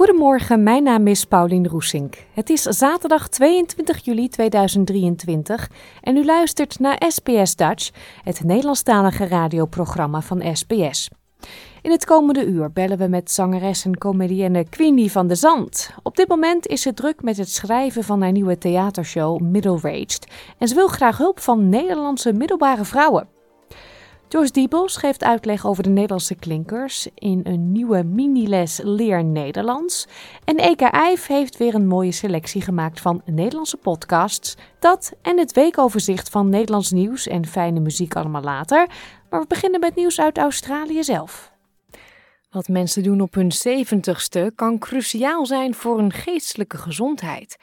Goedemorgen, mijn naam is Paulien Roesink. Het is zaterdag 22 juli 2023 en u luistert naar SBS Dutch, het Nederlandstalige radioprogramma van SBS. In het komende uur bellen we met zangeres en comedienne Queenie van de Zand. Op dit moment is ze druk met het schrijven van haar nieuwe theatershow Middle Raged en ze wil graag hulp van Nederlandse middelbare vrouwen. Joyce Diebels geeft uitleg over de Nederlandse klinkers in een nieuwe mini-les Leer Nederlands. En Eka Eif heeft weer een mooie selectie gemaakt van Nederlandse podcasts. Dat en het weekoverzicht van Nederlands nieuws en fijne muziek allemaal later. Maar we beginnen met nieuws uit Australië zelf. Wat mensen doen op hun zeventigste kan cruciaal zijn voor hun geestelijke gezondheid.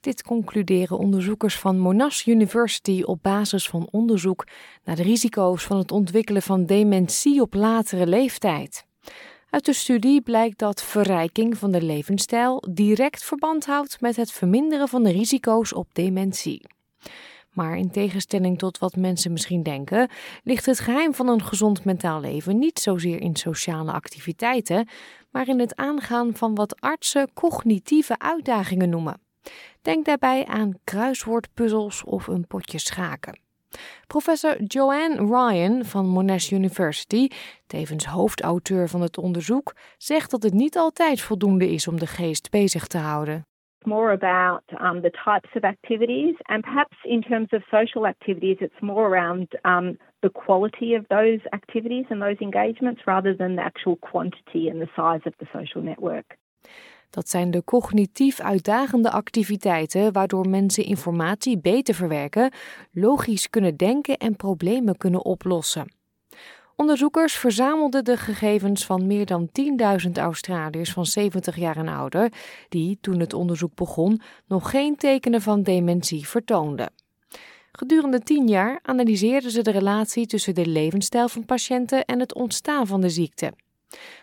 Dit concluderen onderzoekers van Monash University op basis van onderzoek naar de risico's van het ontwikkelen van dementie op latere leeftijd. Uit de studie blijkt dat verrijking van de levensstijl direct verband houdt met het verminderen van de risico's op dementie. Maar in tegenstelling tot wat mensen misschien denken, ligt het geheim van een gezond mentaal leven niet zozeer in sociale activiteiten, maar in het aangaan van wat artsen cognitieve uitdagingen noemen. Denk daarbij aan kruiswoordpuzzels of een potje schaken. Professor Joanne Ryan van Monash University, tevens hoofdauteur van het onderzoek, zegt dat het niet altijd voldoende is om de geest bezig te houden. more about um, the types of activities, and perhaps in terms of social activities, it's more around um, the quality of those activities and those engagements rather than the actual quantity and the size of the social network. Dat zijn de cognitief uitdagende activiteiten waardoor mensen informatie beter verwerken, logisch kunnen denken en problemen kunnen oplossen. Onderzoekers verzamelden de gegevens van meer dan 10.000 Australiërs van 70 jaar en ouder, die toen het onderzoek begon nog geen tekenen van dementie vertoonden. Gedurende 10 jaar analyseerden ze de relatie tussen de levensstijl van patiënten en het ontstaan van de ziekte.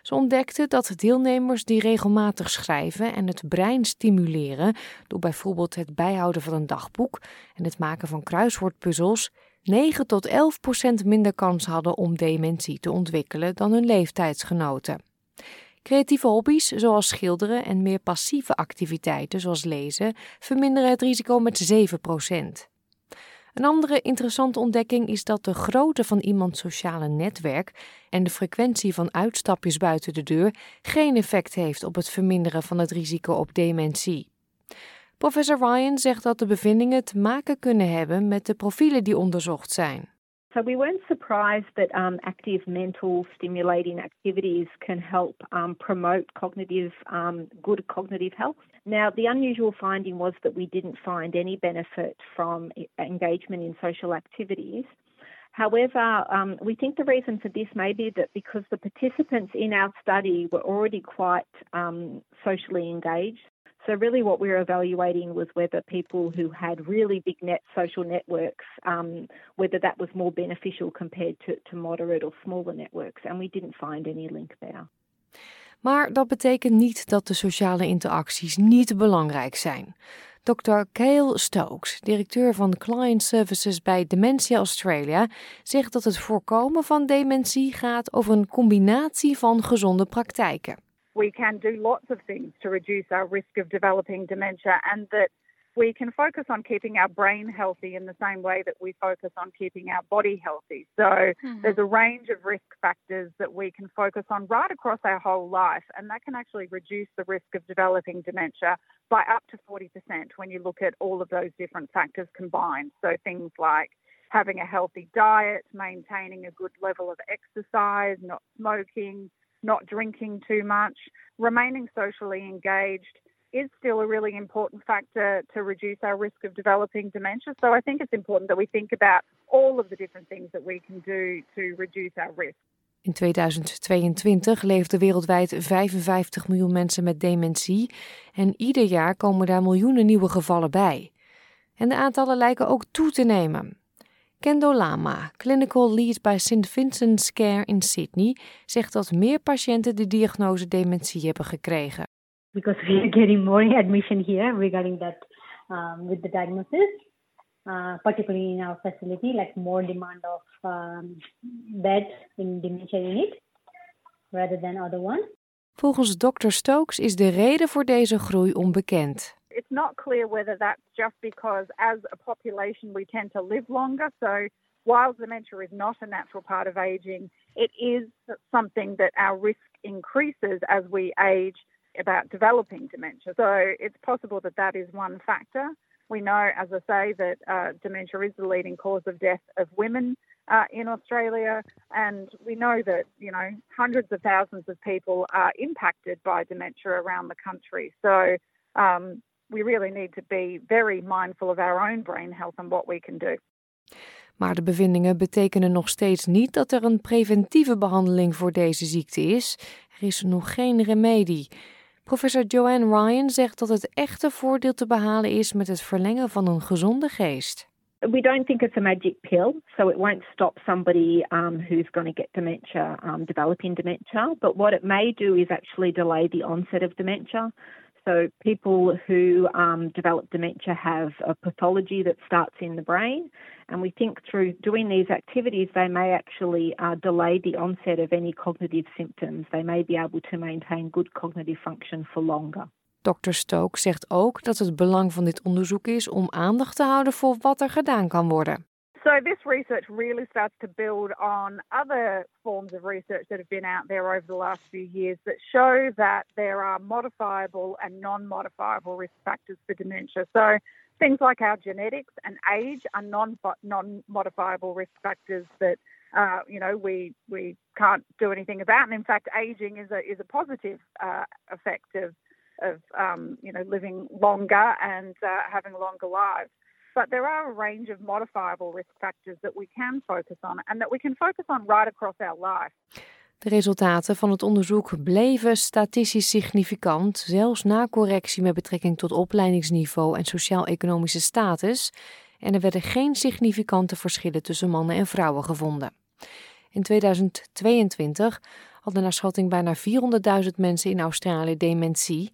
Ze ontdekten dat deelnemers die regelmatig schrijven en het brein stimuleren door bijvoorbeeld het bijhouden van een dagboek en het maken van kruiswoordpuzzels 9 tot 11 procent minder kans hadden om dementie te ontwikkelen dan hun leeftijdsgenoten. Creatieve hobby's zoals schilderen en meer passieve activiteiten zoals lezen verminderen het risico met 7 procent. Een andere interessante ontdekking is dat de grootte van iemands sociale netwerk en de frequentie van uitstapjes buiten de deur geen effect heeft op het verminderen van het risico op dementie. Professor Ryan zegt dat de bevindingen te maken kunnen hebben met de profielen die onderzocht zijn. So we weren't surprised that um, active mental stimulating activities can help um, promote cognitive um, good cognitive health. Now, the unusual finding was that we didn't find any benefit from engagement in social activities. However, um, we think the reason for this may be that because the participants in our study were already quite um, socially engaged, so, really, what we were evaluating was whether people who had really big net social networks, um, whether that was more beneficial compared to, to moderate or smaller networks. And we didn't find any link there. Maar dat betekent niet dat de sociale interacties niet belangrijk zijn. Dr. Cale Stokes, directeur van Client Services bij Dementia Australia, zegt dat het voorkomen van dementie gaat over een combinatie van gezonde praktijken. we can do lots of things to reduce our risk of developing dementia and that we can focus on keeping our brain healthy in the same way that we focus on keeping our body healthy. So mm-hmm. there's a range of risk factors that we can focus on right across our whole life, and that can actually reduce the risk of developing dementia by up to 40% when you look at all of those different factors combined. So things like having a healthy diet, maintaining a good level of exercise, not smoking, not drinking too much, remaining socially engaged is still a really important factor to reduce our risk of developing dementia. So I think it's important that we think about all of the different things that we can do to reduce our risk. In 2022 leefden wereldwijd 55 miljoen mensen met dementie en ieder jaar komen daar miljoenen nieuwe gevallen bij. En de aantallen lijken ook toe te nemen. Kendo Lama, clinical lead bij St. Vincent's Care in Sydney, zegt dat meer patiënten de diagnose dementie hebben gekregen. Because we are getting more admission here regarding that um, with the diagnosis. Uh, particularly in our facility, like more demand of um, beds in dementia unit rather than other ones. Volgens Dr. Stokes is de reden voor deze groei onbekend. It's not clear whether that's just because as a population we tend to live longer. So while dementia is not a natural part of aging, it is something that our risk increases as we age about developing dementia. So it's possible that that is one factor. We know, as I say, that uh, dementia is the leading cause of death of women uh, in Australia, and we know that you know hundreds of thousands of people are impacted by dementia around the country. So um, we really need to be very mindful of our own brain health and what we can do. Maar de bevindingen betekenen nog steeds niet dat er een preventieve behandeling voor deze ziekte is. Er is nog geen remedie. Professor Joanne Ryan zegt dat het echte voordeel te behalen is met het verlengen van een gezonde geest. We don't think it's a magic pill, so it won't stop somebody um, who's going to get dementia um, developing dementia. But what it may do is actually delay the onset of dementia. So people who um, develop dementia have a pathology that starts in the brain, and we think through doing these activities, they may actually uh, delay the onset of any cognitive symptoms. They may be able to maintain good cognitive function for longer. Dr. Stoke zegt ook dat het belang van dit onderzoek is om aandacht te houden voor wat er gedaan kan worden. So this research really starts to build on other forms of research that have been out there over the last few years that show that there are modifiable and non-modifiable risk factors for dementia. So things like our genetics and age are non non-modifiable risk factors that uh, you know we we can't do anything about. And in fact, aging is a is a positive uh, effect of of um, you know living longer and uh, having longer lives. But there are a range of modifiable risk factors that we can focus on and that we can focus on right across our life. De resultaten van het onderzoek bleven statistisch significant, zelfs na correctie met betrekking tot opleidingsniveau en sociaal-economische status, en er werden geen significante verschillen tussen mannen en vrouwen gevonden. In 2022 hadden naar schatting bijna 400.000 mensen in Australië dementie.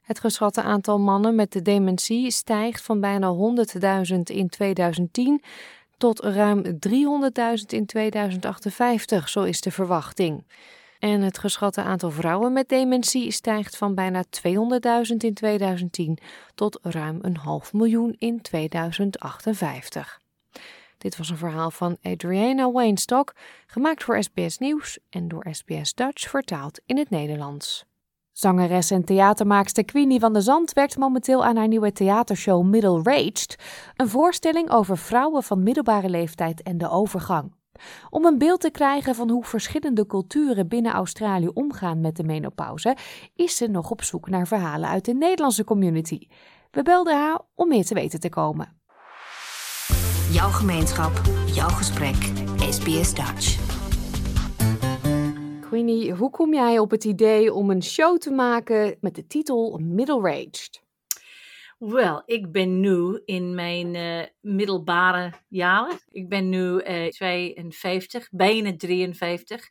Het geschatte aantal mannen met de dementie stijgt van bijna 100.000 in 2010 tot ruim 300.000 in 2058, zo is de verwachting. En het geschatte aantal vrouwen met dementie stijgt van bijna 200.000 in 2010 tot ruim een half miljoen in 2058. Dit was een verhaal van Adriana Weinstock, gemaakt voor SBS Nieuws en door SBS Dutch vertaald in het Nederlands. Zangeres en theatermaakster Queenie van der Zand werkt momenteel aan haar nieuwe theatershow Middle Raged, een voorstelling over vrouwen van middelbare leeftijd en de overgang. Om een beeld te krijgen van hoe verschillende culturen binnen Australië omgaan met de menopauze, is ze nog op zoek naar verhalen uit de Nederlandse community. We belden haar om meer te weten te komen. Jouw gemeenschap, jouw gesprek, SBS Dutch. Queenie, hoe kom jij op het idee om een show te maken met de titel Middle-Aged? Wel, ik ben nu in mijn uh, middelbare jaren. Ik ben nu uh, 52, bijna 53.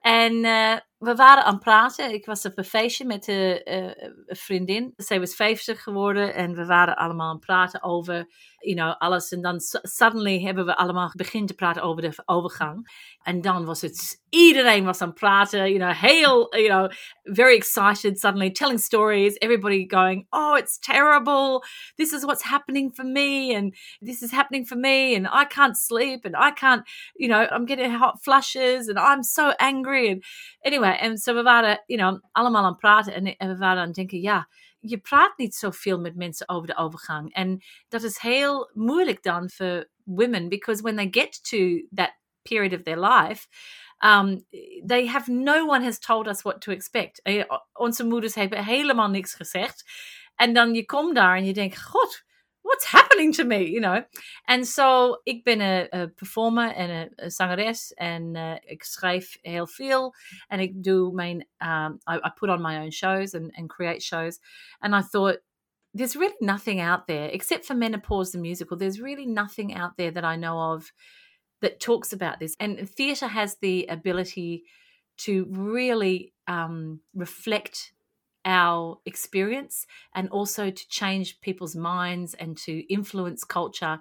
En uh, we waren aan het praten. Ik was op een feestje met uh, een vriendin. Zij was 50 geworden en we waren allemaal aan het praten over you know, alles. En dan suddenly hebben we allemaal begin te praten over de overgang. En dan was het, iedereen was aan het praten, you know, heel, you know, very excited suddenly, telling stories, everybody going, oh, it's terrible. This is what's happening for me. And this is happening for me. And I can't sleep. And I can't, you know, I'm getting hot flushes. And I'm so angry. And anyway, en so we waren, you know, allemaal aan het praten. En, en we waren aan het denken, ja, je praat niet zoveel met mensen over de overgang. En dat is heel moeilijk dan voor women, because when they get to that period of their life, Um, they have no one has told us what to expect. Eh, onze moeders hebben helemaal niks gezegd. En dan je komt daar en je denkt, god, what's happening to me, you know? Zo, so, ik ben een, performer en een, zangeres en uh, ik schrijf heel veel en ik mijn, um, I, I, put on my own shows and, and create shows. And I thought, there's really nothing out there except for Menopause the musical. There's really nothing out there that I know of that talks about this. And theatre has the ability to really um, reflect our experience and also to change people's minds and to influence culture.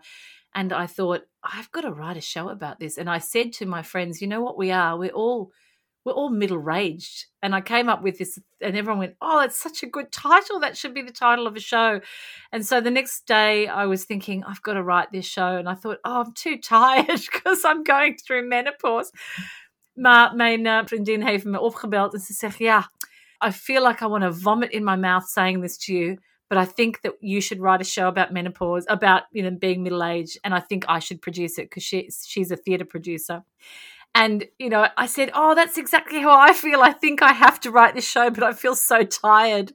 And I thought, I've got to write a show about this. And I said to my friends, you know what we are? We're all we're all middle aged. And I came up with this, and everyone went, Oh, it's such a good title. That should be the title of a show. And so the next day I was thinking, I've got to write this show. And I thought, Oh, I'm too tired because I'm going through menopause. Maar mijn uh, vriendin heeft me opgebeld en ze zegt, ja, I feel like I want to vomit in my mouth saying this to you, but I think that you should write a show about menopause, about you know being middle aged, and I think I should produce it because she, she's a theatre producer. And you know, I said, "Oh, that's exactly how I feel. I think I have to write this show, but I feel so tired."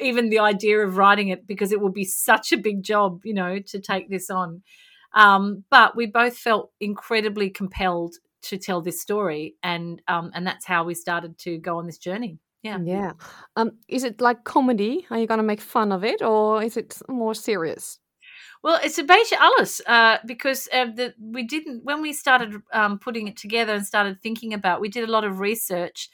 Even the idea of writing it because it will be such a big job, you know, to take this on. Um, but we both felt incredibly compelled to tell this story, and um, and that's how we started to go on this journey. Yeah. Yeah. Um, is it like comedy? Are you going to make fun of it or is it more serious? Well, it's a beetje alles uh, because uh, the, we didn't when we started um, putting it together and started thinking about. We did a lot of research,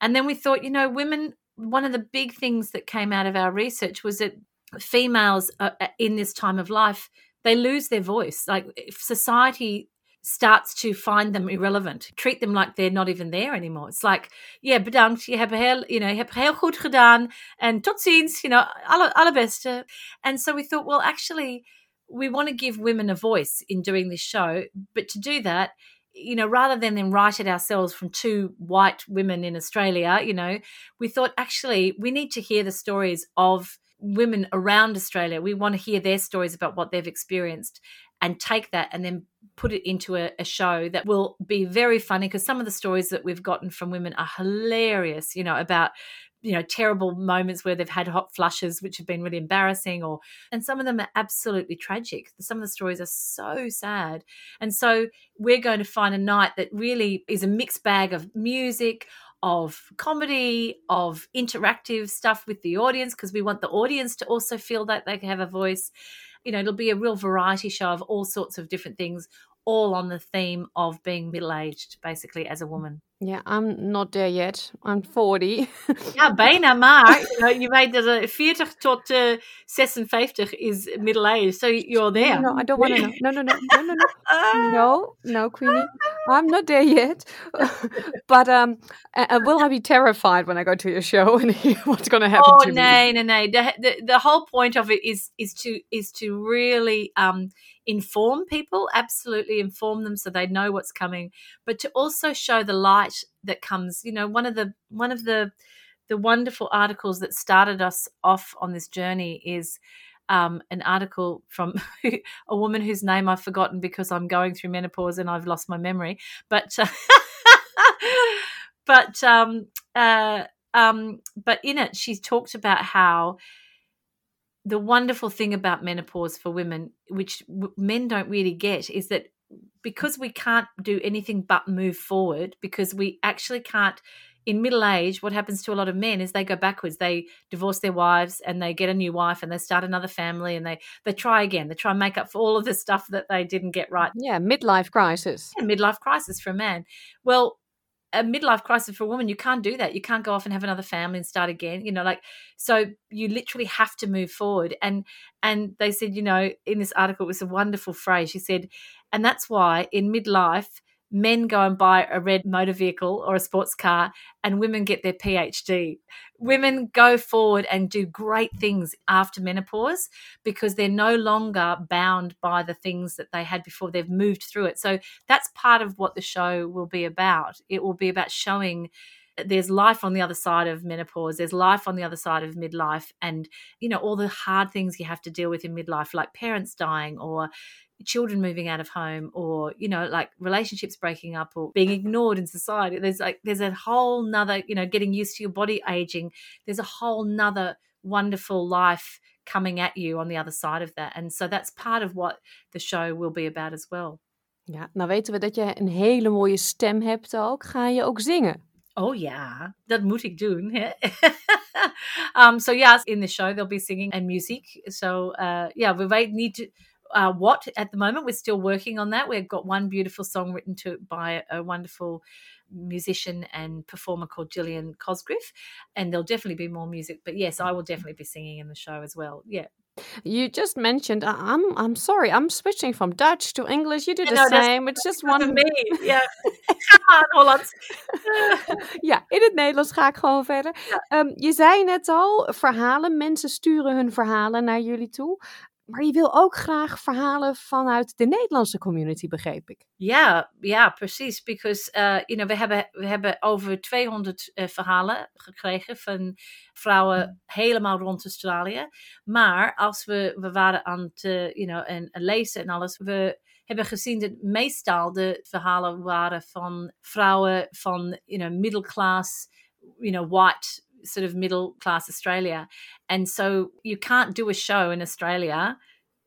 and then we thought, you know, women. One of the big things that came out of our research was that females uh, in this time of life they lose their voice. Like if society starts to find them irrelevant, treat them like they're not even there anymore. It's like, yeah, bedankt, je hebt heel, you know, je hebt heel goed gedaan, and tot ziens, you know, alle. And so we thought, well, actually, we want to give women a voice in doing this show, but to do that, you know, rather than then write it ourselves from two white women in Australia, you know, we thought actually we need to hear the stories of women around Australia. We want to hear their stories about what they've experienced and take that and then put it into a, a show that will be very funny because some of the stories that we've gotten from women are hilarious, you know, about you know terrible moments where they've had hot flushes which have been really embarrassing or and some of them are absolutely tragic. Some of the stories are so sad. And so we're going to find a night that really is a mixed bag of music of comedy of interactive stuff with the audience because we want the audience to also feel that they have a voice you know, it'll be a real variety show of all sorts of different things, all on the theme of being middle aged, basically, as a woman. Yeah, I'm not there yet. I'm 40. ja, bijna maar. je weet dat uh, 40 tot uh, 56 is middle age, so you're there. No, no I don't want to know. No, no, no, no, no, no. No, no, Queenie. I'm not there yet. but um, uh, will I be terrified when I go to your show and hear what's going to happen oh, to no, me? no, no, no. The, the, the whole point of it is is to is to really um, inform people, absolutely inform them so they know what's coming, but to also show the light that comes. You know, one of the one of the the wonderful articles that started us off on this journey is um, an article from a woman whose name I've forgotten because I'm going through menopause and I've lost my memory. But uh, but um, uh, um, but in it, she talked about how the wonderful thing about menopause for women, which men don't really get, is that because we can't do anything but move forward, because we actually can't. In middle age, what happens to a lot of men is they go backwards. They divorce their wives and they get a new wife and they start another family and they they try again. They try and make up for all of the stuff that they didn't get right. Yeah, midlife crisis. Yeah, midlife crisis for a man. Well, a midlife crisis for a woman, you can't do that. You can't go off and have another family and start again. You know, like so you literally have to move forward. And and they said, you know, in this article it was a wonderful phrase. She said, and that's why in midlife men go and buy a red motor vehicle or a sports car and women get their PhD. Women go forward and do great things after menopause because they're no longer bound by the things that they had before. They've moved through it. So that's part of what the show will be about. It will be about showing there's life on the other side of menopause there's life on the other side of midlife and you know all the hard things you have to deal with in midlife like parents dying or children moving out of home or you know like relationships breaking up or being ignored in society there's like there's a whole nother you know getting used to your body aging there's a whole nother wonderful life coming at you on the other side of that and so that's part of what the show will be about as well Ja, nou weten we dat je een hele mooie stem hebt ook. Ga je ook zingen? Oh ja, dat moet ik doen. Um, so yes, in the show there'll be singing and music. So uh, yeah, we wait need uh, what at the moment. We're still working on that. We've got one beautiful song written to by a wonderful musician and performer called Gillian Cosgriff, and there'll definitely be more music. But yes, I will definitely be singing in the show as well. Yeah. You just mentioned. I'm. I'm sorry. I'm switching from Dutch to English. You do the No, same. It's just one. me. Yeah. Holland. Ja, in het Nederlands ga ik gewoon verder. Ehm, je zei net al, verhalen. Mensen sturen hun verhalen naar jullie toe. Maar je wil ook graag verhalen vanuit de Nederlandse community, begreep ik. Ja, ja, precies. Because, uh, you know, we hebben, we hebben over 200 eh, verhalen gekregen van vrouwen helemaal rond Australië. Maar als we, we waren aan het eh, you know, en, en lezen en alles, we hebben gezien dat meestal de verhalen waren van vrouwen van, you know, middle class, you know, white sort of middle class Australia. And so you can't do a show in Australia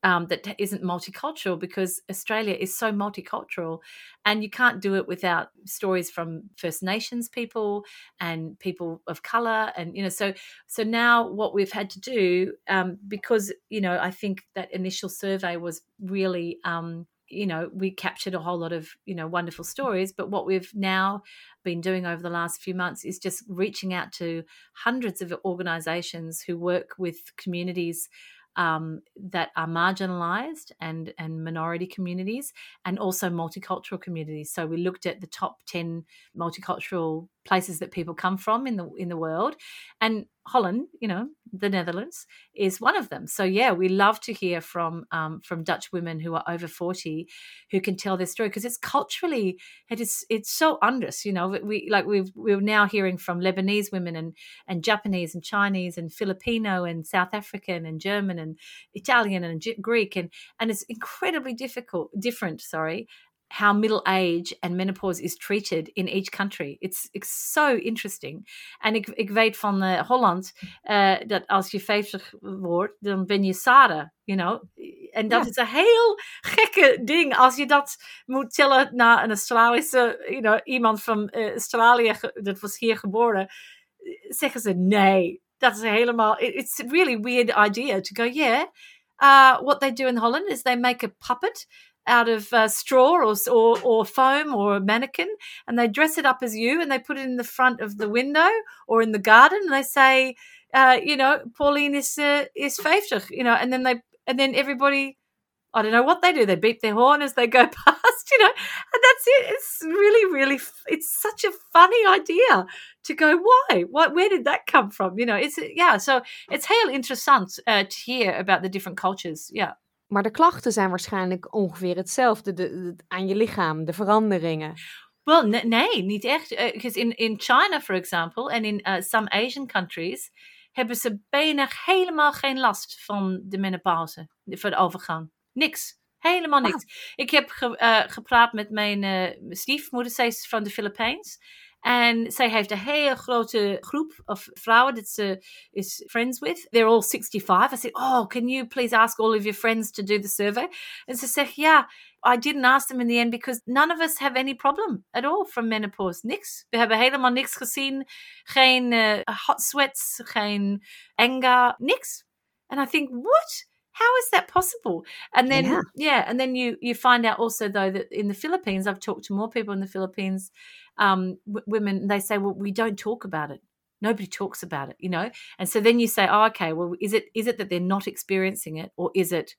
um, that isn't multicultural because Australia is so multicultural, and you can't do it without stories from First Nations people and people of color, and you know, so so now what we've had to do um, because you know I think that initial survey was really. Um, you know, we captured a whole lot of, you know, wonderful stories. But what we've now been doing over the last few months is just reaching out to hundreds of organizations who work with communities um, that are marginalized and and minority communities and also multicultural communities so we looked at the top 10 multicultural places that people come from in the in the world. And holland you know the netherlands is one of them. So yeah we love to hear from um, from dutch women who are over 40 who can tell their story because it's culturally it is it's so unders you know we like we've we're now hearing from lebanese women and and japanese and chinese and filipino and south african and german and italian and greek and and it's incredibly difficult different sorry how middle age and menopause is treated in each country. It's, it's so interesting. En ik, ik weet van uh, Holland uh, dat als je 50 wordt, dan ben je Sarah, you know. En dat Ja. is een heel gekke ding als je dat moet tellen naar een Australische, you know, iemand van uh, Australië, dat was hier geboren. Zeggen ze nee. Dat is helemaal, it- it's a really weird idea to go, yeah. Uh, what they do in Holland is they make a puppet out of uh, straw or, or or foam or a mannequin, and they dress it up as you, and they put it in the front of the window or in the garden, and they say, uh, you know, Pauline is uh, is 50, you know, and then they and then everybody. I don't know what they do. They beep their horn as they go past, you know, and that's it. It's really, really, it's such a funny idea to go. Why? What? Where did that come from? You know, it's yeah. So it's heel interessant uh, to hear about the different cultures. Yeah. Maar de klachten zijn waarschijnlijk ongeveer hetzelfde de, de- aan je lichaam, de veranderingen. Well, nee, niet echt. Because in, in China, for example, and in uh, some Asian countries, hebben ze bijna helemaal geen last van de menopauze, van de overgang. Niks. Helemaal niks. Ik heb ge- eh, gepraat met mijn eh, stiefmoeder, zij is van de Philippines. En zij heeft een hele grote groep of vrouwen dat ze is friends with. They're all 65. I said, oh, can you please ask all of your friends to do the survey? En ze zegt, ja, I didn't ask them in the end because none of us have any problem at all from menopause. Niks. We hebben helemaal niks gezien. Geen eh, hot sweats, geen anger, niks. And I think, what? How is that possible? And then, Yeah. yeah, and then you you find out also though that in the Philippines, I've talked to more people in the Philippines, um, w- women. They say, well, we don't talk about it. Nobody talks about it, you know. And so then you say, oh, okay, well, is it is it that they're not experiencing it, or is it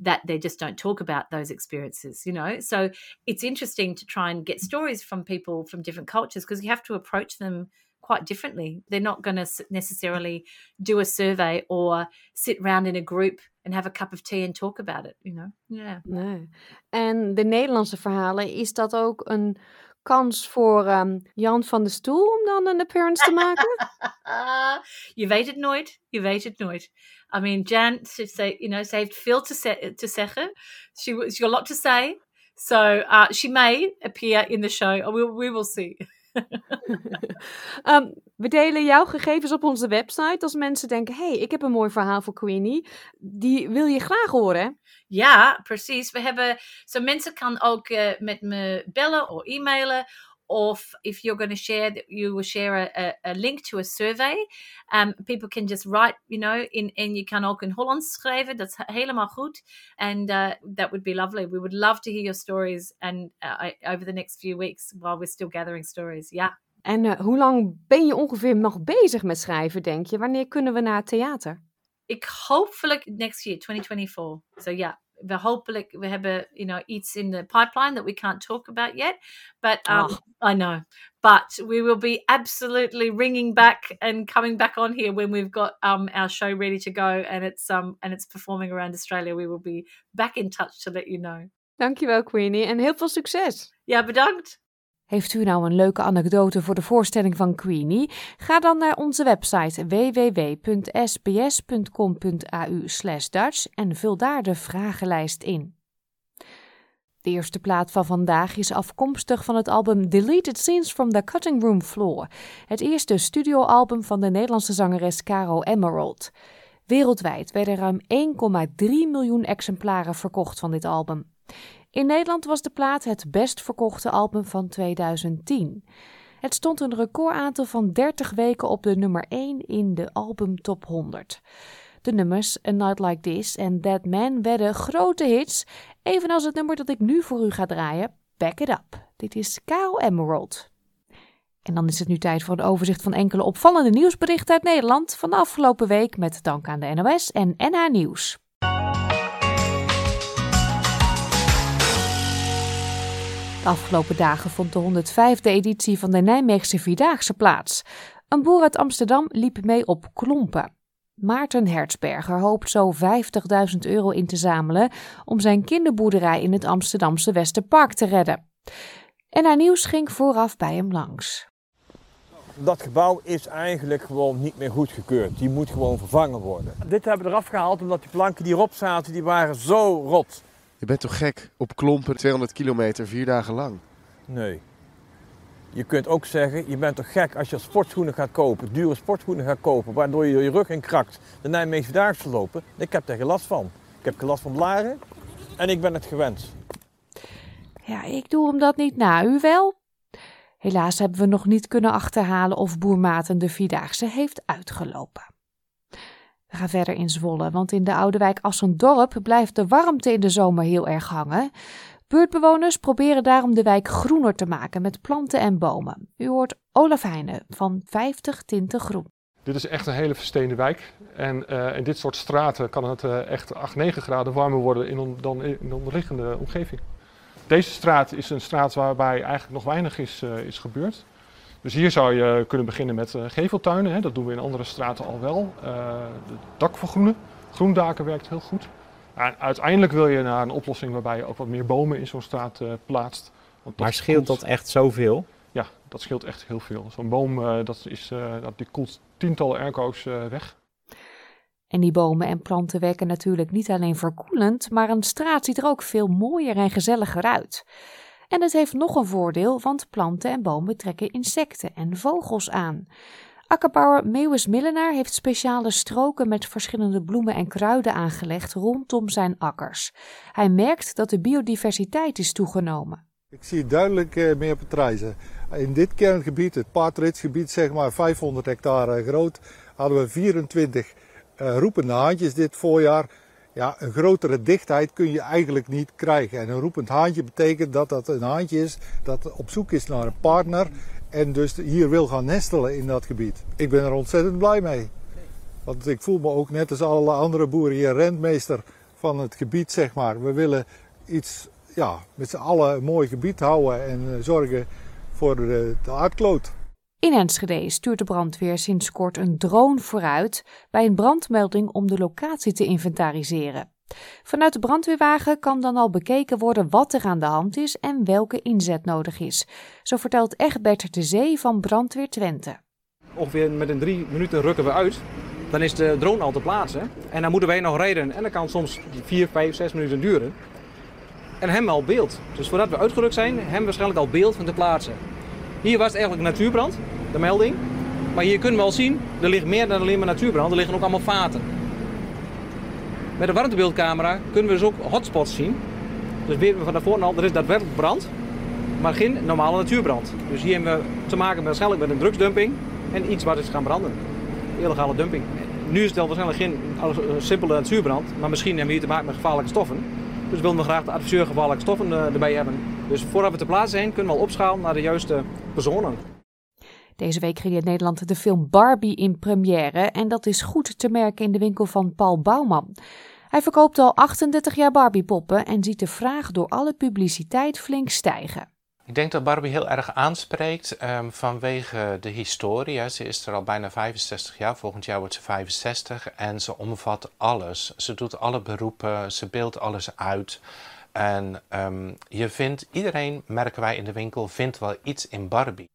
that they just don't talk about those experiences, you know? So it's interesting to try and get stories from people from different cultures because you have to approach them quite differently. They're not going to necessarily do a survey or sit around in a group and have a cup of tea and talk about it, you know? Yeah. Nee. En de Nederlandse verhalen, is dat ook een kans voor ehm, Jan van de Stoel om dan een appearance te maken? je weet het nooit. Je weet het nooit. I mean, Jan, ze, ze, you know, ze heeft veel te, ze te zeggen. She, she got a lot to say. So uh, she may appear in the show. We, we will see. um, we delen jouw gegevens op onze website. Als mensen denken, hey, ik heb een mooi verhaal voor Queenie. Die wil je graag horen. Ja, precies. We hebben, zo mensen kan ook uh, met me bellen of e-mailen. Of if you're going to share, that you will share a, a, link to a survey. Um, people can just write, you know, in, en je kan ook in Hollands schrijven. Is helemaal goed. And uh, that would be lovely. We would love to hear your stories and uh, over the next few weeks while we're still gathering stories. Yeah. En uh, hoe lang ben je ongeveer nog bezig met schrijven, denk je? Wanneer kunnen we naar het theater? Ik hopelijk next year, 2024. So yeah, we hopelijk we hebben you know iets in the pipeline that we can't talk about yet but um, oh. i know. But we will be absolutely ringing back and coming back on here when we've got um, our show ready to go and it's um and it's performing around australia. We will be back in touch to let you know. Dankjewel queenie en heel veel succes. Ja bedankt heeft u nou een leuke anekdote voor de voorstelling van Queenie? Ga dan naar onze website www.sbs.com.au Dutch en vul daar de vragenlijst in. De eerste plaat van vandaag is afkomstig van het album Deleted Scenes from the Cutting Room Floor, het eerste studioalbum van de Nederlandse zangeres Caro Emerald. Wereldwijd werden ruim 1,3 miljoen exemplaren verkocht van dit album. In Nederland was de plaat het best verkochte album van 2010. Het stond een recordaantal van 30 weken op de nummer 1 in de album Top 100. De nummers A Night Like This en That Man werden grote hits, evenals het nummer dat ik nu voor u ga draaien, Back It Up. Dit is Kyle Emerald. En dan is het nu tijd voor een overzicht van enkele opvallende nieuwsberichten uit Nederland van de afgelopen week met dank aan de NOS en NH Nieuws. De afgelopen dagen vond de 105e editie van de Nijmeegse Vierdaagse plaats. Een boer uit Amsterdam liep mee op klompen. Maarten Hertzberger hoopt zo 50.000 euro in te zamelen om zijn kinderboerderij in het Amsterdamse Westerpark te redden. En haar nieuws ging vooraf bij hem langs. Dat gebouw is eigenlijk gewoon niet meer goedgekeurd. Die moet gewoon vervangen worden. Dit hebben we eraf gehaald omdat die planken die erop zaten, die waren zo rot. Je bent toch gek op klompen 200 kilometer vier dagen lang? Nee. Je kunt ook zeggen, je bent toch gek als je sportschoenen gaat kopen, dure sportschoenen gaat kopen, waardoor je je rug in krakt, de Nijmeegse Daagse lopen. Ik heb er geen last van. Ik heb geen last van blaren en ik ben het gewend. Ja, ik doe hem dat niet na, u wel? Helaas hebben we nog niet kunnen achterhalen of boer Maarten de Vierdaagse heeft uitgelopen. Gaan verder in Zwolle, want in de oude wijk Assendorp blijft de warmte in de zomer heel erg hangen. Buurtbewoners proberen daarom de wijk groener te maken met planten en bomen. U hoort Olaf Heijnen van 50 Tinten Groen. Dit is echt een hele versteende wijk. En uh, in dit soort straten kan het uh, echt 8, 9 graden warmer worden in dan in de onderliggende omgeving. Deze straat is een straat waarbij eigenlijk nog weinig is, uh, is gebeurd. Dus hier zou je kunnen beginnen met uh, geveltuinen. Hè. Dat doen we in andere straten al wel. Uh, de dakvergroenen. Groendaken werkt heel goed. En uiteindelijk wil je naar een oplossing waarbij je ook wat meer bomen in zo'n straat uh, plaatst. maar scheelt dat echt zoveel? Ja, dat scheelt echt heel veel. Zo'n boom dat is, dat, die koelt tientallen airco's weg. En die bomen en planten werken natuurlijk niet alleen verkoelend, maar een straat ziet er ook veel mooier en gezelliger uit. En het heeft nog een voordeel, want planten en bomen trekken insecten en vogels aan. Akkerbouwer Meeuwis Millenaar heeft speciale stroken met verschillende bloemen en kruiden aangelegd rondom zijn akkers. Hij merkt dat de biodiversiteit is toegenomen. Ik zie duidelijk uh, meer patrijzen. In dit kerngebied, het Paartritsgebied, zeg maar 500 hectare groot, hadden we 24 uh, roepende haantjes dit voorjaar. Ja, een grotere dichtheid kun je eigenlijk niet krijgen. En een roepend haantje betekent dat dat een haantje is dat op zoek is naar een partner en dus hier wil gaan nestelen in dat gebied. Ik ben er ontzettend blij mee. Want ik voel me ook net als alle andere boeren hier rentmeester van het gebied, zeg maar. We willen iets, ja, met z'n allen een mooi gebied houden en eh, zorgen voor de, de aardkloot. In Enschede stuurt de brandweer sinds kort een drone vooruit bij een brandmelding om de locatie te inventariseren. Vanuit de brandweerwagen kan dan al bekeken worden wat er aan de hand is en welke inzet nodig is. Zo vertelt Egbert de Zee van Brandweer Twente. Ongeveer met een drie minuten rukken we uit. Dan is de drone al te plaatsen. En dan moeten wij nog rijden. En dat kan soms vier, vijf, zes minuten duren. En hem al beeld. Dus voordat we uitgerukt zijn, hem waarschijnlijk al beeld van te plaatsen. Hier was het eigenlijk natuurbrand, de melding. Maar hier kunnen we al zien, er ligt meer dan alleen maar natuurbrand. Er liggen ook allemaal vaten. Met de warmtebeeldcamera kunnen we dus ook hotspots zien. Dus weten we van tevoren al, er is daadwerkelijk brand, maar geen normale natuurbrand. Dus hier hebben we te maken waarschijnlijk met een drugsdumping en iets wat is gaan branden. Illegale dumping. Nu is het wel waarschijnlijk geen simpele natuurbrand, maar misschien hebben we hier te maken met gevaarlijke stoffen. Dus willen we graag de adviseur gevaarlijke stoffen eh, erbij hebben. Dus voordat we te plaatsen zijn, kunnen we al opschalen naar de juiste personen. Deze week ging in Nederland de film Barbie in première en dat is goed te merken in de winkel van Paul Bouwman. Hij verkoopt al 38 jaar Barbie-poppen en ziet de vraag door alle publiciteit flink stijgen. Ik denk dat Barbie heel erg aanspreekt um, vanwege de historie. Ze is er al bijna 65 jaar, volgend jaar wordt ze 65 en ze omvat alles. Ze doet alle beroepen, ze beeldt alles uit. En um, je vindt, iedereen, merken wij in de winkel, vindt wel iets in Barbie.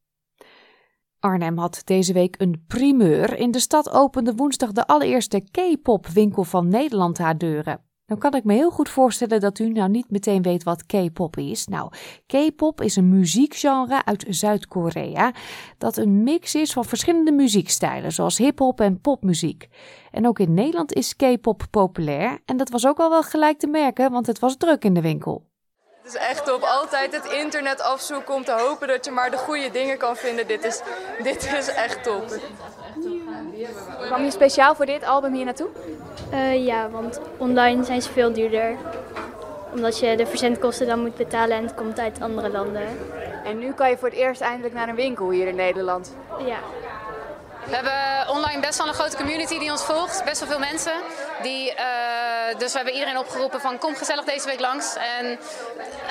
Arnhem had deze week een primeur. In de stad opende woensdag de allereerste K-pop winkel van Nederland haar deuren. Dan kan ik me heel goed voorstellen dat u nou niet meteen weet wat K-pop is. Nou, K-pop is een muziekgenre uit Zuid-Korea dat een mix is van verschillende muziekstijlen, zoals hip-hop en popmuziek. En ook in Nederland is K-pop populair en dat was ook al wel gelijk te merken, want het was druk in de winkel. Het is echt top. Altijd het internet afzoeken om te hopen dat je maar de goede dingen kan vinden. Dit is, dit is echt top. Kwam je speciaal voor dit album hier naartoe? Uh, ja, want online zijn ze veel duurder. Omdat je de verzendkosten dan moet betalen en het komt uit andere landen. En nu kan je voor het eerst eindelijk naar een winkel hier in Nederland. Ja. We hebben online best wel een grote community die ons volgt. Best wel veel mensen. Die, uh, dus we hebben iedereen opgeroepen van kom gezellig deze week langs. En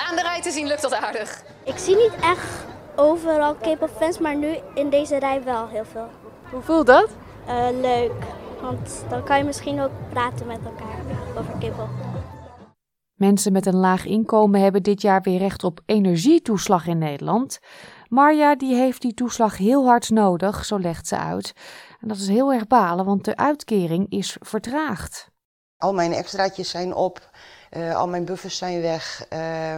aan de rij te zien lukt dat aardig. Ik zie niet echt overal K-pop fans, maar nu in deze rij wel heel veel. Hoe voelt dat? Uh, leuk, want dan kan je misschien ook praten met elkaar over K-pop. Mensen met een laag inkomen hebben dit jaar weer recht op energietoeslag in Nederland. Marja die heeft die toeslag heel hard nodig, zo legt ze uit. En dat is heel erg balen, want de uitkering is vertraagd. Al mijn extraatjes zijn op, uh, al mijn buffers zijn weg. Uh,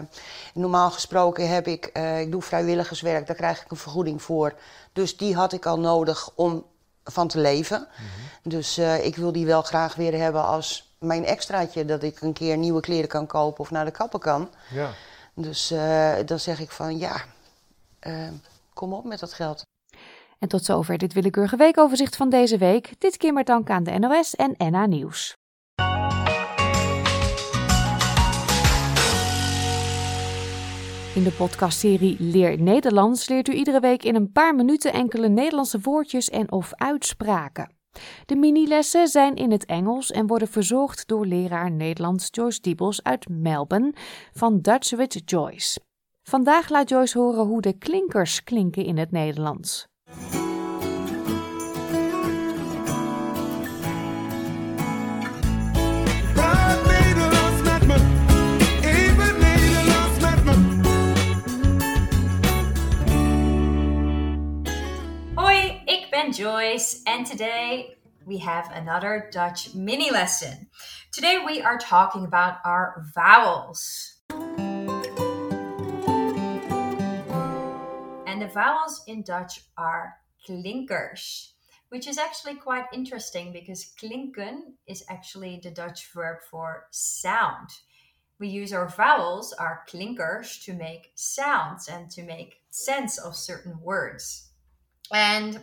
normaal gesproken heb ik, uh, ik doe vrijwilligerswerk, daar krijg ik een vergoeding voor. Dus die had ik al nodig om van te leven. Mm -hmm. Dus ik wil die wel graag weer hebben als mijn extraatje, dat ik een keer nieuwe kleren kan kopen of naar de kapper kan. Ja. Dus dan zeg ik van ja, kom op met dat geld. En tot zover dit willekeurige weekoverzicht van deze week. Dit keer met dank aan de NOS en NA Nieuws. In de podcastserie Leer Nederlands leert u iedere week in een paar minuten enkele Nederlandse woordjes en of uitspraken. De minilessen zijn in het Engels en worden verzorgd door leraar Nederlands Joyce Diebels uit Melbourne van Dutch with Joyce. Vandaag laat Joyce horen hoe de klinkers klinken in het Nederlands. And today we have another Dutch mini lesson. Today we are talking about our vowels. And the vowels in Dutch are klinkers, which is actually quite interesting because klinken is actually the Dutch verb for sound. We use our vowels, our klinkers, to make sounds and to make sense of certain words. And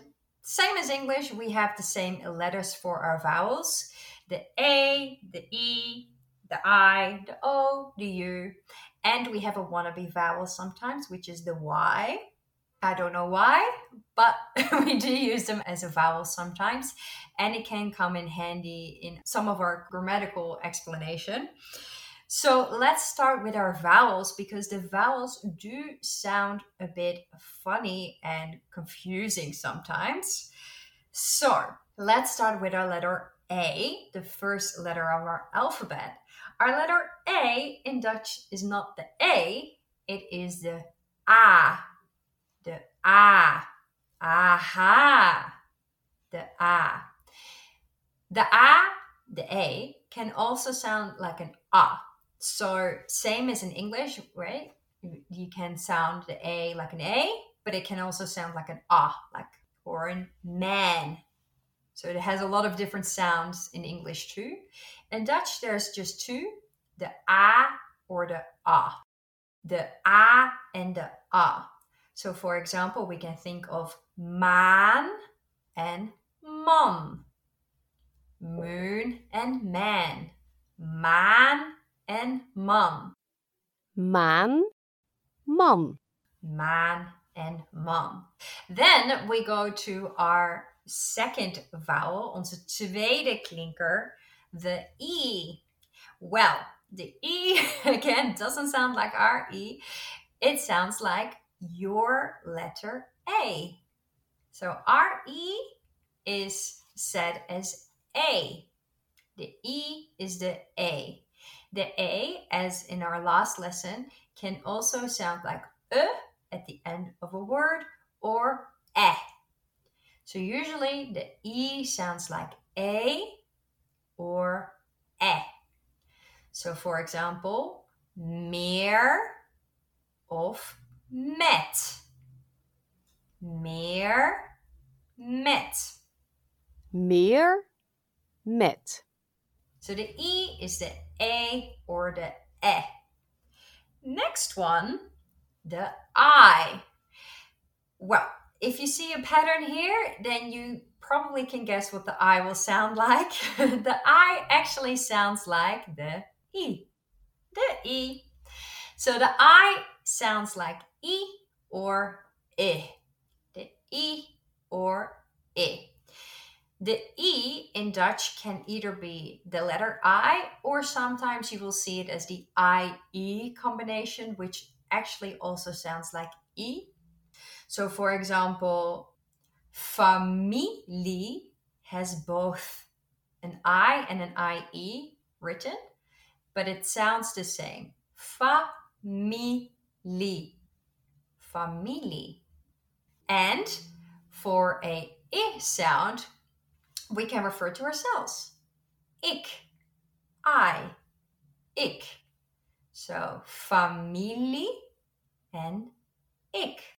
same as English, we have the same letters for our vowels the A, the E, the I, the O, the U. And we have a wannabe vowel sometimes, which is the Y. I don't know why, but we do use them as a vowel sometimes, and it can come in handy in some of our grammatical explanation. So let's start with our vowels because the vowels do sound a bit funny and confusing sometimes. So let's start with our letter A, the first letter of our alphabet. Our letter A in Dutch is not the A, it is the A. The A. Aha. The A. The A, the A, can also sound like an A. So, same as in English, right? You can sound the A like an A, but it can also sound like an ah, like or a man. So it has a lot of different sounds in English too. In Dutch, there's just two the A or the A. The A and the A. So, for example, we can think of man and mom, moon and man, man and man, Maan, man. man and man. Then we go to our second vowel, onze tweede klinker, the E. Well, the E again doesn't sound like our E. It sounds like your letter A. So our E is said as A. The E is the A. The A, as in our last lesson, can also sound like E at the end of a word or E. So usually the E sounds like A or E. So for example, meer of met. Meer, met. Meer, met. So the E is the A or the E. Next one, the I. Well, if you see a pattern here, then you probably can guess what the I will sound like. the I actually sounds like the E. The E. So the I sounds like E or I. The E or I. The E in Dutch can either be the letter I or sometimes you will see it as the IE combination, which actually also sounds like E. So, for example, familie has both an I and an IE written, but it sounds the same. Familie. Familie. And for a I sound, we can refer to ourselves. Ik, I, ik. So, familie en ik.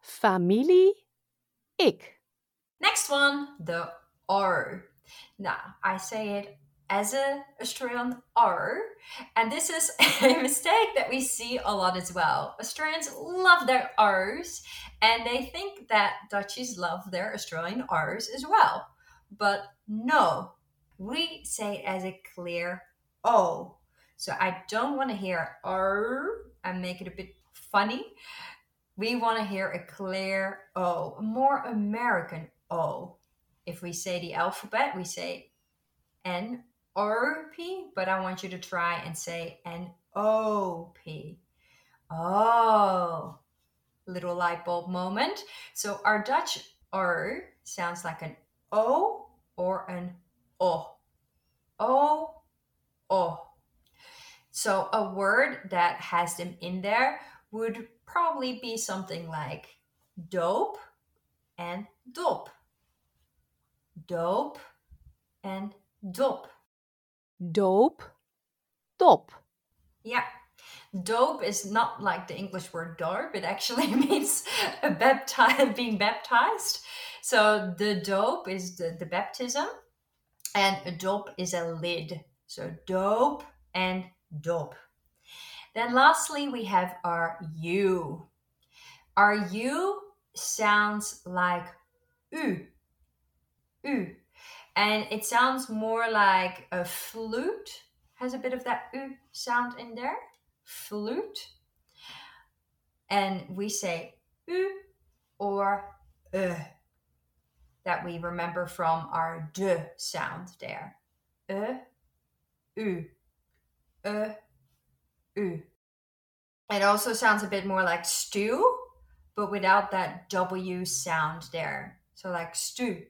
Familie, ik. Next one, the R. Now, I say it as a Australian R, and this is a mistake that we see a lot as well. Australians love their R's, and they think that Dutchies love their Australian R's as well. But no, we say it as a clear O. So I don't want to hear R and make it a bit funny. We want to hear a clear O, a more American O. If we say the alphabet, we say N R P, but I want you to try and say N O P. Oh, little light bulb moment. So our Dutch R sounds like an O or an O. O, O. So a word that has them in there would probably be something like dope and dop. Dope and dop. Dope, dop. Yeah. Dope is not like the English word dope, It actually means a bapti- being baptized. So the dope is the, the baptism, and a dope is a lid. So dope and dope. Then lastly, we have our U. Our U sounds like U. U. And it sounds more like a flute, has a bit of that U sound in there. Flute. And we say U or uh that we remember from our de sound there. Uh, U. U. It also sounds a bit more like stew, but without that W sound there. So like stew,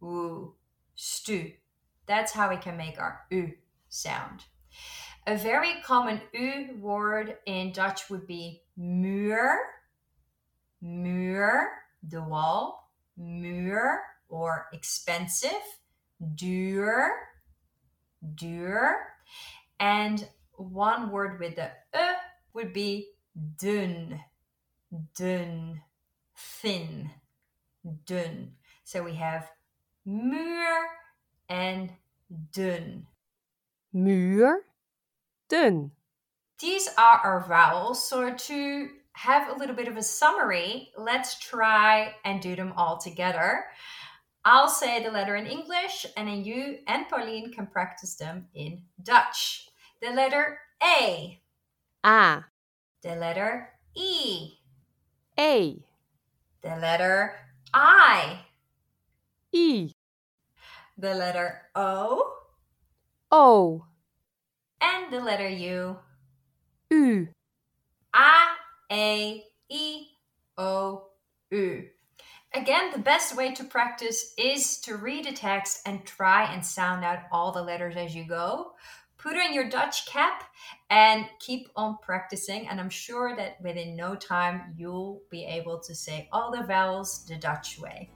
woo, stew. That's how we can make our U sound. A very common U word in Dutch would be muur, muur, the wall, muur, or expensive, duur, duur. And one word with the E would be dun, dun, thin, dun. So we have muur and dun. Muur, dun. These are our vowels. So to have a little bit of a summary, let's try and do them all together. I'll say the letter in English, and then you and Pauline can practice them in Dutch. The letter A. A. The letter E. A. The letter I. I. The letter O. O. And the letter U. U. A, A, I, O, U. Again, the best way to practice is to read a text and try and sound out all the letters as you go. Put on your Dutch cap and keep on practicing. And I'm sure that within no time you'll be able to say all the vowels the Dutch way.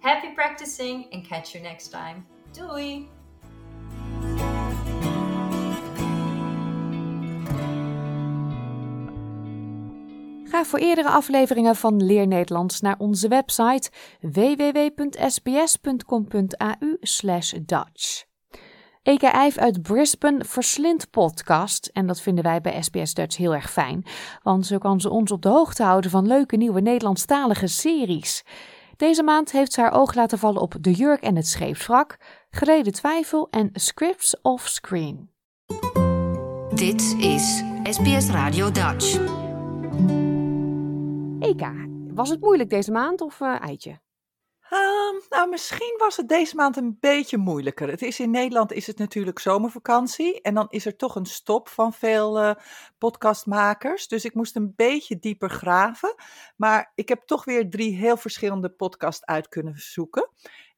Happy practicing and catch you next time. Doei! Ga voor eerdere afleveringen van Leer Nederlands naar onze website www.sbs.com.au/dutch. Eka Eif uit Brisbane verslindt podcast en dat vinden wij bij SBS Dutch heel erg fijn, want zo kan ze ons op de hoogte houden van leuke nieuwe Nederlandstalige series. Deze maand heeft ze haar oog laten vallen op De Jurk en het Scheepswrak, Gereden Twijfel en Scripts off Screen. Dit is SBS Radio Dutch. Eka, was het moeilijk deze maand of uh, eitje? Um, nou, misschien was het deze maand een beetje moeilijker. Het is in Nederland is het natuurlijk zomervakantie en dan is er toch een stop van veel uh, podcastmakers. Dus ik moest een beetje dieper graven. Maar ik heb toch weer drie heel verschillende podcasts uit kunnen zoeken.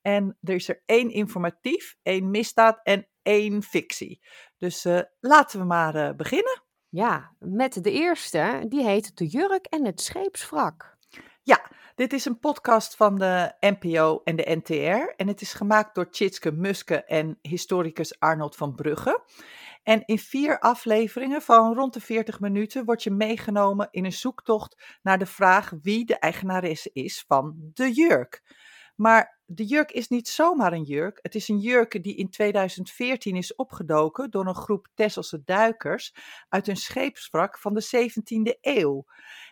En er is er één informatief, één misdaad en één fictie. Dus uh, laten we maar beginnen. Ja, met de eerste, die heet De Jurk en het Scheepswrak. Ja, dit is een podcast van de NPO en de NTR. En het is gemaakt door Tjitske Muske en historicus Arnold van Brugge. En in vier afleveringen van rond de 40 minuten word je meegenomen in een zoektocht naar de vraag wie de eigenaresse is van de jurk. Maar de jurk is niet zomaar een jurk. Het is een jurk die in 2014 is opgedoken door een groep Tesselse duikers uit een scheepswrak van de 17e eeuw.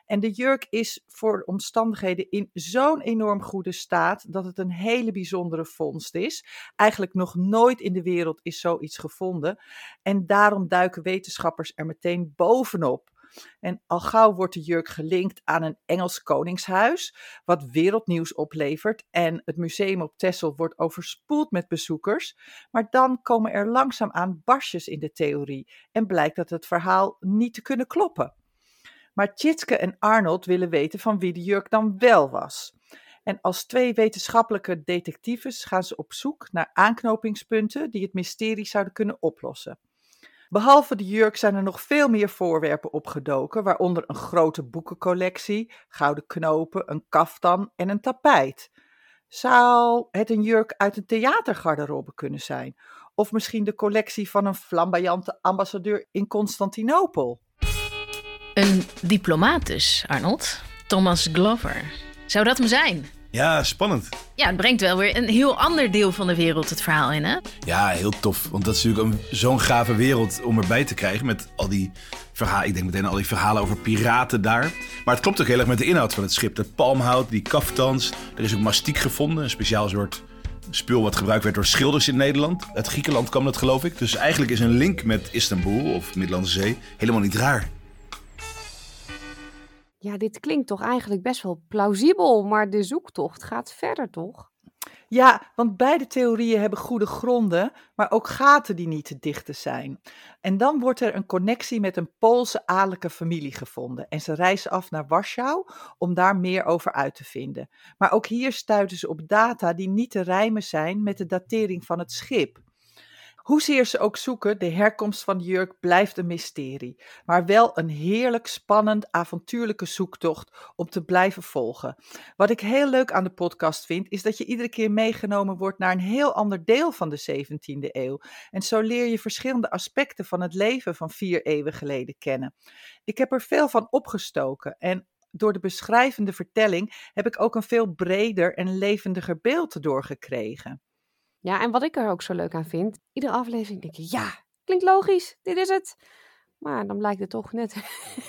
En de jurk is voor omstandigheden in zo'n enorm goede staat dat het een hele bijzondere vondst is. Eigenlijk nog nooit in de wereld is zoiets gevonden. En daarom duiken wetenschappers er meteen bovenop. En al gauw wordt de jurk gelinkt aan een Engels koningshuis, wat wereldnieuws oplevert. En het museum op Texel wordt overspoeld met bezoekers. Maar dan komen er langzaamaan barsjes in de theorie en blijkt dat het verhaal niet te kunnen kloppen. Maar Tjitske en Arnold willen weten van wie de jurk dan wel was. En als twee wetenschappelijke detectives gaan ze op zoek naar aanknopingspunten die het mysterie zouden kunnen oplossen. Behalve de jurk zijn er nog veel meer voorwerpen opgedoken, waaronder een grote boekencollectie, gouden knopen, een kaftan en een tapijt. Zou het een jurk uit een theatergarderobe kunnen zijn? Of misschien de collectie van een flamboyante ambassadeur in Constantinopel? Een diplomaat dus, Arnold. Thomas Glover. Zou dat hem zijn? Ja, spannend. Ja, het brengt wel weer een heel ander deel van de wereld het verhaal in, hè? Ja, heel tof. Want dat is natuurlijk zo'n gave wereld om erbij te krijgen. Met al die verhalen. Ik denk meteen aan al die verhalen over piraten daar. Maar het klopt ook heel erg met de inhoud van het schip. Het palmhout, die kaftans. Er is ook mastiek gevonden. Een speciaal soort spul wat gebruikt werd door schilders in Nederland. Uit Griekenland kwam dat, geloof ik. Dus eigenlijk is een link met Istanbul of Middellandse Zee helemaal niet raar. Ja, dit klinkt toch eigenlijk best wel plausibel, maar de zoektocht gaat verder, toch? Ja, want beide theorieën hebben goede gronden, maar ook gaten die niet te dichten zijn. En dan wordt er een connectie met een Poolse adellijke familie gevonden en ze reizen af naar Warschau om daar meer over uit te vinden. Maar ook hier stuiten ze op data die niet te rijmen zijn met de datering van het schip. Hoezeer ze ook zoeken, de herkomst van de jurk blijft een mysterie. Maar wel een heerlijk spannend, avontuurlijke zoektocht om te blijven volgen. Wat ik heel leuk aan de podcast vind, is dat je iedere keer meegenomen wordt naar een heel ander deel van de 17e eeuw. En zo leer je verschillende aspecten van het leven van vier eeuwen geleden kennen. Ik heb er veel van opgestoken en door de beschrijvende vertelling heb ik ook een veel breder en levendiger beeld doorgekregen. Ja, en wat ik er ook zo leuk aan vind, iedere aflevering denk je, ja, klinkt logisch, dit is het. Maar dan blijkt het toch net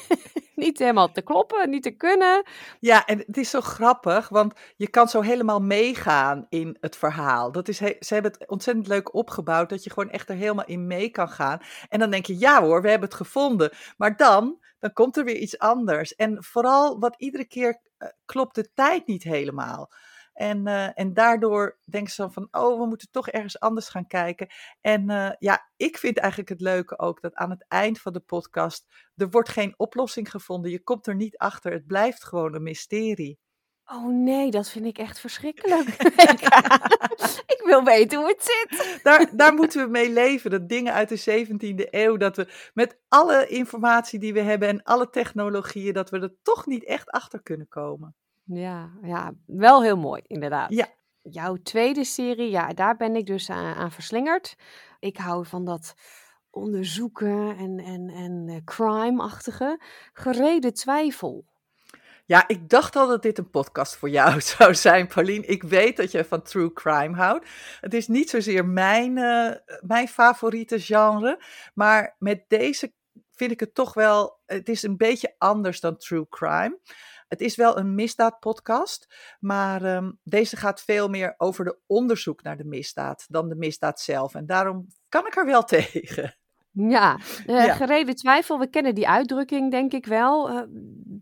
niet helemaal te kloppen, niet te kunnen. Ja, en het is zo grappig, want je kan zo helemaal meegaan in het verhaal. Dat is ze hebben het ontzettend leuk opgebouwd, dat je gewoon echt er helemaal in mee kan gaan. En dan denk je, ja hoor, we hebben het gevonden. Maar dan, dan komt er weer iets anders. En vooral wat iedere keer uh, klopt de tijd niet helemaal. En, uh, en daardoor denken ze dan van, oh, we moeten toch ergens anders gaan kijken. En uh, ja, ik vind eigenlijk het leuke ook dat aan het eind van de podcast, er wordt geen oplossing gevonden. Je komt er niet achter. Het blijft gewoon een mysterie. Oh nee, dat vind ik echt verschrikkelijk. ik wil weten hoe het zit. Daar, daar moeten we mee leven. Dat dingen uit de 17e eeuw, dat we met alle informatie die we hebben en alle technologieën, dat we er toch niet echt achter kunnen komen. Ja, ja, wel heel mooi, inderdaad. Ja. Jouw tweede serie, ja, daar ben ik dus aan, aan verslingerd. Ik hou van dat onderzoeken en, en, en uh, crime-achtige. Gereden twijfel. Ja, ik dacht al dat dit een podcast voor jou zou zijn, Pauline. Ik weet dat je van true crime houdt. Het is niet zozeer mijn, uh, mijn favoriete genre, maar met deze vind ik het toch wel. Het is een beetje anders dan true crime. Het is wel een misdaadpodcast, maar um, deze gaat veel meer over de onderzoek naar de misdaad dan de misdaad zelf. En daarom kan ik er wel tegen. Ja, uh, ja. gereden twijfel, we kennen die uitdrukking denk ik wel. Uh,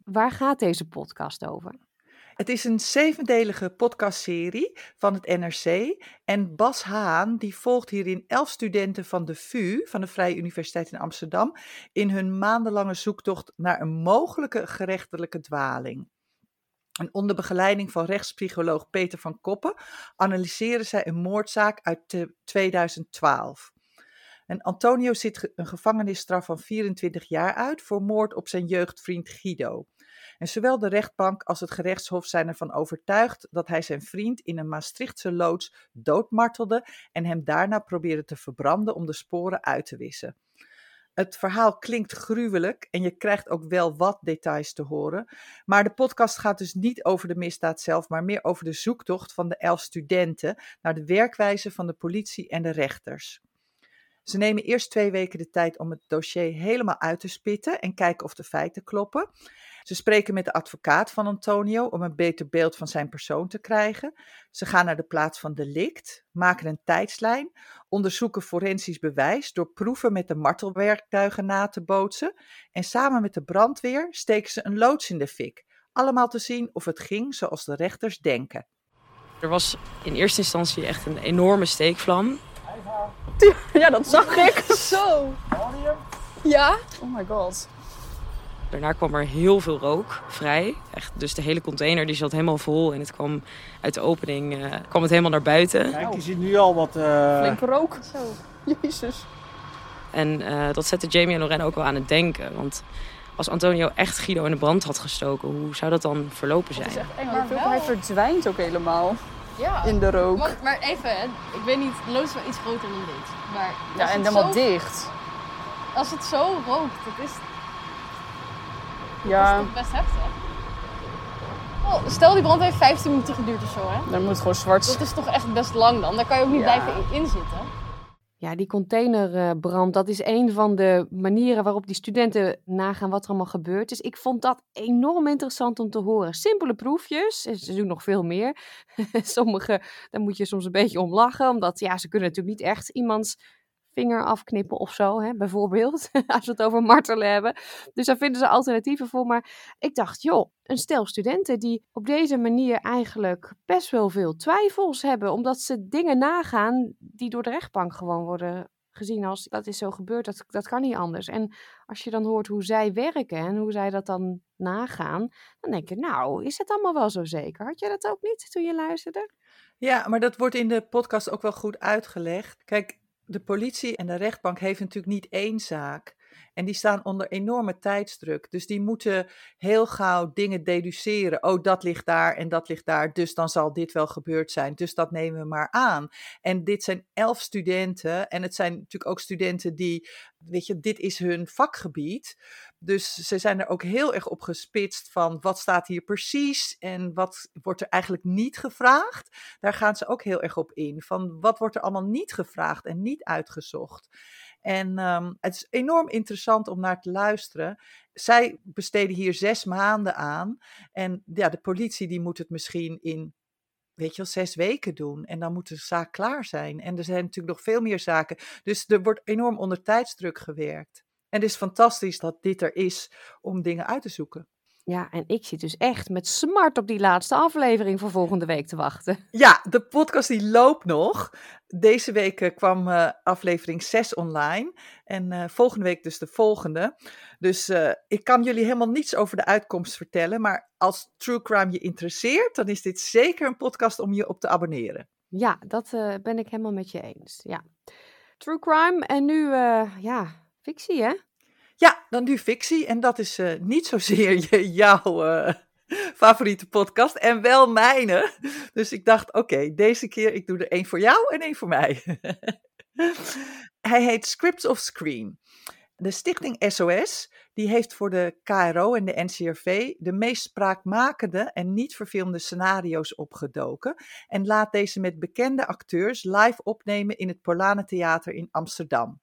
waar gaat deze podcast over? Het is een zevendelige podcastserie van het NRC. En Bas Haan die volgt hierin elf studenten van de VU, van de Vrije Universiteit in Amsterdam, in hun maandenlange zoektocht naar een mogelijke gerechtelijke dwaling. En onder begeleiding van rechtspsycholoog Peter van Koppen analyseren zij een moordzaak uit 2012. En Antonio zit een gevangenisstraf van 24 jaar uit voor moord op zijn jeugdvriend Guido. En zowel de rechtbank als het gerechtshof zijn ervan overtuigd dat hij zijn vriend in een Maastrichtse loods doodmartelde en hem daarna probeerde te verbranden om de sporen uit te wissen. Het verhaal klinkt gruwelijk en je krijgt ook wel wat details te horen. Maar de podcast gaat dus niet over de misdaad zelf, maar meer over de zoektocht van de elf studenten naar de werkwijze van de politie en de rechters. Ze nemen eerst twee weken de tijd om het dossier helemaal uit te spitten en kijken of de feiten kloppen. Ze spreken met de advocaat van Antonio om een beter beeld van zijn persoon te krijgen. Ze gaan naar de plaats van delict, maken een tijdslijn, onderzoeken forensisch bewijs door proeven met de martelwerktuigen na te bootsen. En samen met de brandweer steken ze een loods in de fik. Allemaal te zien of het ging zoals de rechters denken. Er was in eerste instantie echt een enorme steekvlam. Ja, dat zag ik. Zo. Ja? Oh my god. Daarna kwam er heel veel rook vrij. Echt, dus de hele container die zat helemaal vol en het kwam uit de opening uh, kwam het helemaal naar buiten. Kijk, je ziet nu al wat... Uh... Flinke rook. Zo. Jezus. En uh, dat zette Jamie en Lorraine ook wel aan het denken. Want als Antonio echt Guido in de brand had gestoken, hoe zou dat dan verlopen zijn? Dat is echt eng. Maar wel... Hij verdwijnt ook helemaal ja. in de rook. Maar, maar even, ik weet niet, de loods is wel iets groter dan dit. Maar ja, en helemaal zo... dicht. Als het zo rookt, dat is, ja. Dat is best heftig. Oh, stel die brand heeft 15 minuten geduurd of zo, hè? Dan moet gewoon zwart. Dat is toch echt best lang dan? Daar kan je ook niet ja. blijven in zitten. Ja, die containerbrand, dat is een van de manieren waarop die studenten nagaan wat er allemaal gebeurt. Dus ik vond dat enorm interessant om te horen. Simpele proefjes, ze doen nog veel meer. Sommige, daar moet je soms een beetje om lachen, omdat ja, ze kunnen natuurlijk niet echt iemands vinger afknippen of zo, hè, bijvoorbeeld. Als we het over martelen hebben. Dus daar vinden ze alternatieven voor. Maar ik dacht, joh, een stel studenten die op deze manier eigenlijk best wel veel twijfels hebben. Omdat ze dingen nagaan die door de rechtbank gewoon worden gezien als dat is zo gebeurd, dat, dat kan niet anders. En als je dan hoort hoe zij werken en hoe zij dat dan nagaan, dan denk je, nou, is het allemaal wel zo zeker? Had je dat ook niet toen je luisterde? Ja, maar dat wordt in de podcast ook wel goed uitgelegd. Kijk, De politie en de rechtbank heeft natuurlijk niet één zaak. En die staan onder enorme tijdsdruk. Dus die moeten heel gauw dingen deduceren. Oh, dat ligt daar en dat ligt daar. Dus dan zal dit wel gebeurd zijn. Dus dat nemen we maar aan. En dit zijn elf studenten. En het zijn natuurlijk ook studenten die, weet je, dit is hun vakgebied. Dus ze zijn er ook heel erg op gespitst van wat staat hier precies en wat wordt er eigenlijk niet gevraagd. Daar gaan ze ook heel erg op in. Van wat wordt er allemaal niet gevraagd en niet uitgezocht. En um, het is enorm interessant om naar te luisteren. Zij besteden hier zes maanden aan. En ja, de politie die moet het misschien in, weet je wel, zes weken doen. En dan moet de zaak klaar zijn. En er zijn natuurlijk nog veel meer zaken. Dus er wordt enorm onder tijdsdruk gewerkt. En het is fantastisch dat dit er is om dingen uit te zoeken. Ja, en ik zit dus echt met smart op die laatste aflevering voor volgende week te wachten. Ja, de podcast die loopt nog. Deze week eh, kwam uh, aflevering 6 online. En uh, volgende week dus de volgende. Dus ik kan jullie helemaal niets over de uitkomst vertellen. Maar als True Crime je interesseert, dan is dit zeker een podcast om je op te abonneren. Ja, dat ben ik helemaal met je eens. Ja. True Crime en nu, ja, fictie hè? Ja, dan nu fictie. En dat is uh, niet zozeer je, jouw uh, favoriete podcast. En wel mijne. Dus ik dacht, oké, deze keer ik doe er één voor jou en één voor mij. Hij heet Scripts of Screen. De stichting SOS die heeft voor de KRO en de NCRV de meest spraakmakende en niet verfilmde scenario's opgedoken en laat deze met bekende acteurs live opnemen in het Polane Theater in Amsterdam.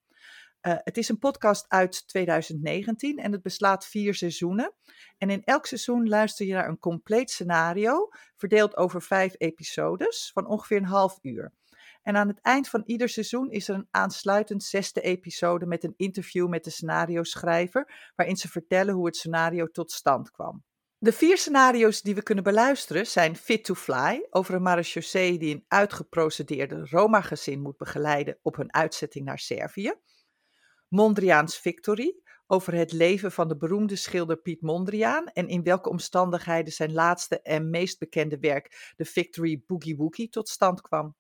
Uh, het is een podcast uit 2019 en het beslaat vier seizoenen. En in elk seizoen luister je naar een compleet scenario, verdeeld over vijf episodes van ongeveer een half uur. En aan het eind van ieder seizoen is er een aansluitend zesde episode met een interview met de scenario-schrijver, waarin ze vertellen hoe het scenario tot stand kwam. De vier scenario's die we kunnen beluisteren zijn Fit to Fly, over een marechaussee die een uitgeprocedeerde Roma-gezin moet begeleiden op hun uitzetting naar Servië. Mondriaans Victory, over het leven van de beroemde schilder Piet Mondriaan en in welke omstandigheden zijn laatste en meest bekende werk, de Victory Boogie Woogie, tot stand kwam.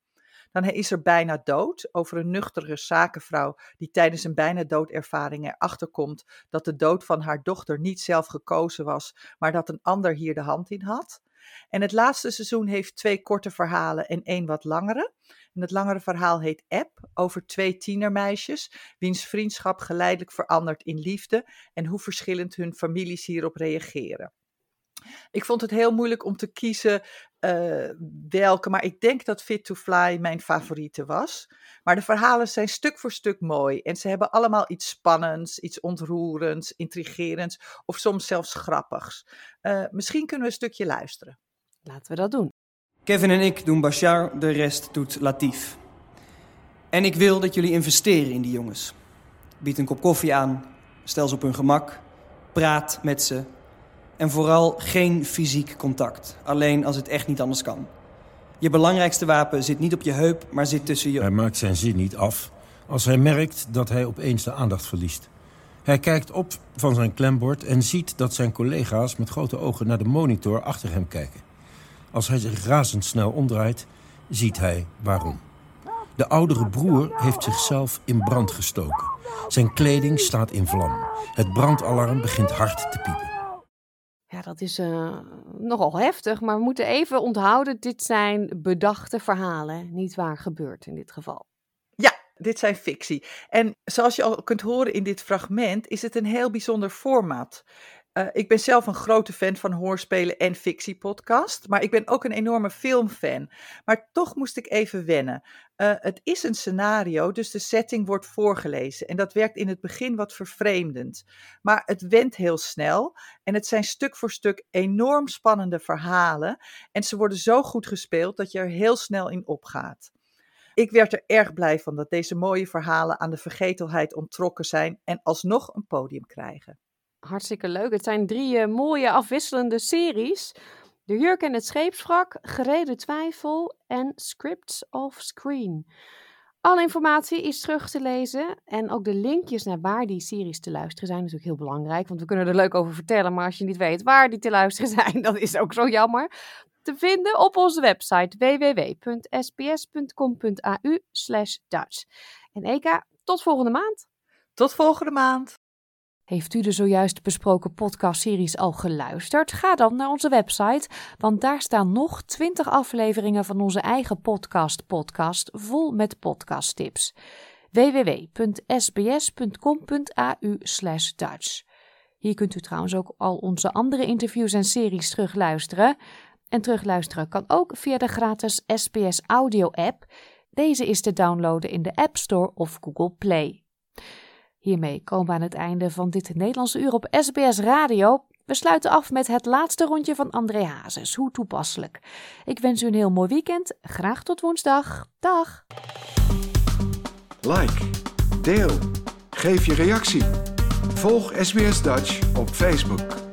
Dan is er bijna dood, over een nuchtere zakenvrouw die tijdens een bijna doodervaring erachter komt dat de dood van haar dochter niet zelf gekozen was, maar dat een ander hier de hand in had. En het laatste seizoen heeft twee korte verhalen en één wat langere. Het langere verhaal heet App, over twee tienermeisjes, wiens vriendschap geleidelijk verandert in liefde en hoe verschillend hun families hierop reageren. Ik vond het heel moeilijk om te kiezen uh, welke, maar ik denk dat Fit to Fly mijn favoriete was. Maar de verhalen zijn stuk voor stuk mooi en ze hebben allemaal iets spannends, iets ontroerends, intrigerends of soms zelfs grappigs. Uh, misschien kunnen we een stukje luisteren. Laten we dat doen. Kevin en ik doen Bashar, de rest doet Latif. En ik wil dat jullie investeren in die jongens. Bied een kop koffie aan, stel ze op hun gemak, praat met ze. En vooral geen fysiek contact, alleen als het echt niet anders kan. Je belangrijkste wapen zit niet op je heup, maar zit tussen je... Hij maakt zijn zin niet af als hij merkt dat hij opeens de aandacht verliest. Hij kijkt op van zijn klembord en ziet dat zijn collega's met grote ogen naar de monitor achter hem kijken. Als hij zich razendsnel omdraait, ziet hij waarom. De oudere broer heeft zichzelf in brand gestoken. Zijn kleding staat in vlam. Het brandalarm begint hard te piepen. Ja, dat is uh, nogal heftig, maar we moeten even onthouden: dit zijn bedachte verhalen, niet waar gebeurt in dit geval. Ja, dit zijn fictie. En zoals je al kunt horen in dit fragment, is het een heel bijzonder format. Uh, ik ben zelf een grote fan van hoorspelen en fictiepodcast, maar ik ben ook een enorme filmfan. Maar toch moest ik even wennen. Uh, het is een scenario, dus de setting wordt voorgelezen. En dat werkt in het begin wat vervreemdend. Maar het wendt heel snel en het zijn stuk voor stuk enorm spannende verhalen. En ze worden zo goed gespeeld dat je er heel snel in opgaat. Ik werd er erg blij van dat deze mooie verhalen aan de vergetelheid onttrokken zijn en alsnog een podium krijgen. Hartstikke leuk. Het zijn drie uh, mooie afwisselende series. De Jurk en het Scheepswrak, Gereden Twijfel en Scripts of Screen. Alle informatie is terug te lezen en ook de linkjes naar waar die series te luisteren zijn natuurlijk heel belangrijk, want we kunnen er leuk over vertellen, maar als je niet weet waar die te luisteren zijn, dan is ook zo jammer. Te vinden op onze website www.sbs.com.au/dutch. En Eka, tot volgende maand. Tot volgende maand. Heeft u de zojuist besproken podcastseries al geluisterd? Ga dan naar onze website, want daar staan nog 20 afleveringen van onze eigen podcast podcast vol met podcasttips. www.sbs.com.au/dutch. Hier kunt u trouwens ook al onze andere interviews en series terugluisteren. En terugluisteren kan ook via de gratis SBS Audio app. Deze is te downloaden in de App Store of Google Play. Hiermee komen we aan het einde van dit Nederlandse uur op SBS Radio. We sluiten af met het laatste rondje van André Hazes. Hoe toepasselijk. Ik wens u een heel mooi weekend. Graag tot woensdag. Dag. Like, deel, geef je reactie. Volg SBS Dutch op Facebook.